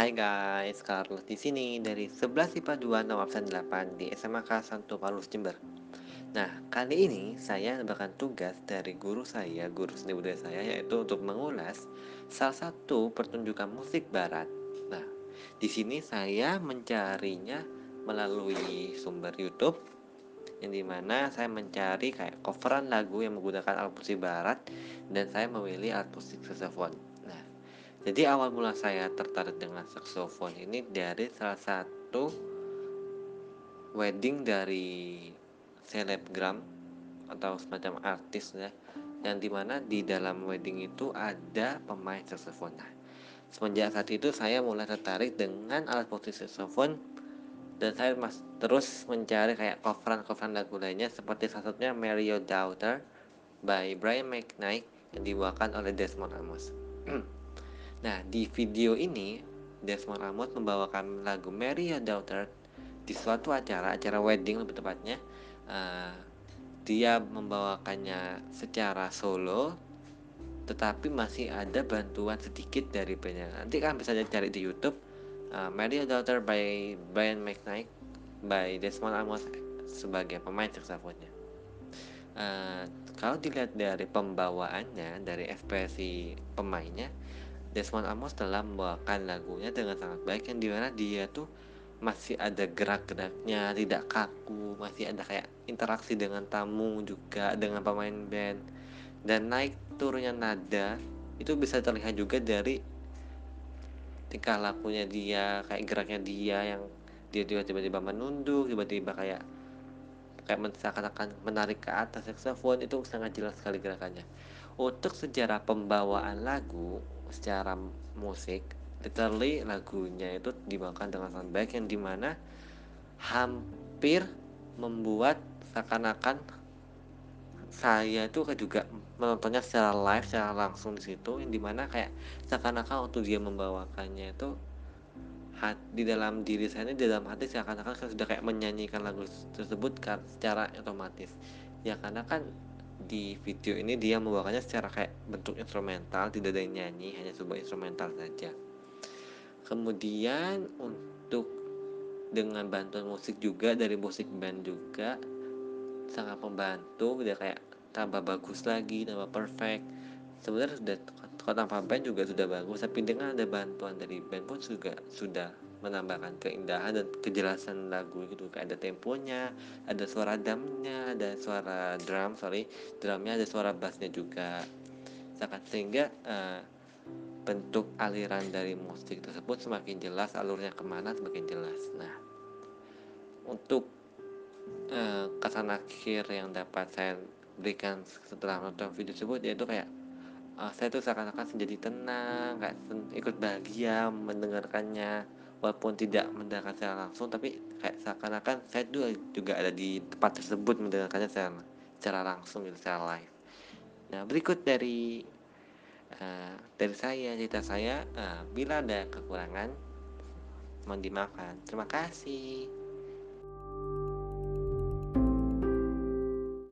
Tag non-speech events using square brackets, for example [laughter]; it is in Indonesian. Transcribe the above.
Hai guys, Carlos di sini dari 11 IPA 2 nomor absen 8 di SMA K1 Palus Jember. Nah, kali ini saya mendapatkan tugas dari guru saya, guru seni budaya saya yaitu untuk mengulas salah satu pertunjukan musik barat. Nah, di sini saya mencarinya melalui sumber YouTube yang di mana saya mencari kayak coveran lagu yang menggunakan alat musik barat dan saya memilih alat musik saxophone jadi awal mula saya tertarik dengan saxophone ini dari salah satu wedding dari selebgram atau semacam artis ya yang di mana di dalam wedding itu ada pemain saxophone nah semenjak saat itu saya mulai tertarik dengan alat musik saxophone dan saya mas terus mencari kayak coveran-coveran lagu lainnya seperti salah satunya Mary Your Daughter by Brian McKnight yang dibawakan oleh Desmond Amos [clears throat] Nah, di video ini Desmond Amos membawakan lagu Mary Your Daughter di suatu acara, acara wedding lebih tepatnya. Uh, dia membawakannya secara solo, tetapi masih ada bantuan sedikit dari bandnya. Nanti kan bisa cari di YouTube uh, Mary Your Daughter by Brian McKnight by Desmond Amos sebagai pemain saksofonnya. Uh, kalau dilihat dari pembawaannya, dari ekspresi pemainnya, Desmond Amos telah membawakan lagunya dengan sangat baik yang di mana dia tuh masih ada gerak-geraknya tidak kaku masih ada kayak interaksi dengan tamu juga dengan pemain band. Dan naik turunnya nada itu bisa terlihat juga dari tingkah lakunya dia kayak geraknya dia yang dia tiba-tiba menunduk tiba-tiba kayak kayak menarik ke atas saxophone itu sangat jelas sekali gerakannya. Untuk sejarah pembawaan lagu secara musik literally lagunya itu dibawakan dengan sangat baik yang di mana hampir membuat seakan-akan saya itu juga menontonnya secara live secara langsung di situ yang di mana kayak seakan-akan waktu dia membawakannya itu di dalam diri saya ini di dalam hati seakan-akan saya sudah kayak menyanyikan lagu tersebut kan secara otomatis. Ya karena kan di video ini dia membawakannya secara kayak bentuk instrumental tidak ada yang nyanyi hanya sebuah instrumental saja. Kemudian untuk dengan bantuan musik juga dari musik band juga sangat membantu dia kayak tambah bagus lagi tambah perfect sebenarnya sudah tanpa band juga sudah bagus tapi dengan ada bantuan dari band pun juga sudah menambahkan keindahan dan kejelasan lagu gitu. Kayak ada temponya ada suara drumnya ada suara drum sorry drumnya ada suara bassnya juga. Sehingga uh, bentuk aliran dari musik tersebut semakin jelas alurnya ke mana semakin jelas. Nah untuk uh, kesan akhir yang dapat saya berikan setelah nonton video tersebut yaitu kayak uh, saya tuh seakan-akan menjadi tenang kayak ikut bahagia mendengarkannya. Walaupun tidak mendengarkan secara langsung tapi kayak seakan-akan saya juga juga ada di tempat tersebut mendengarkannya secara, secara langsung gitu secara live. Nah berikut dari uh, dari saya cerita saya uh, bila ada kekurangan mohon dimaafkan. Terima kasih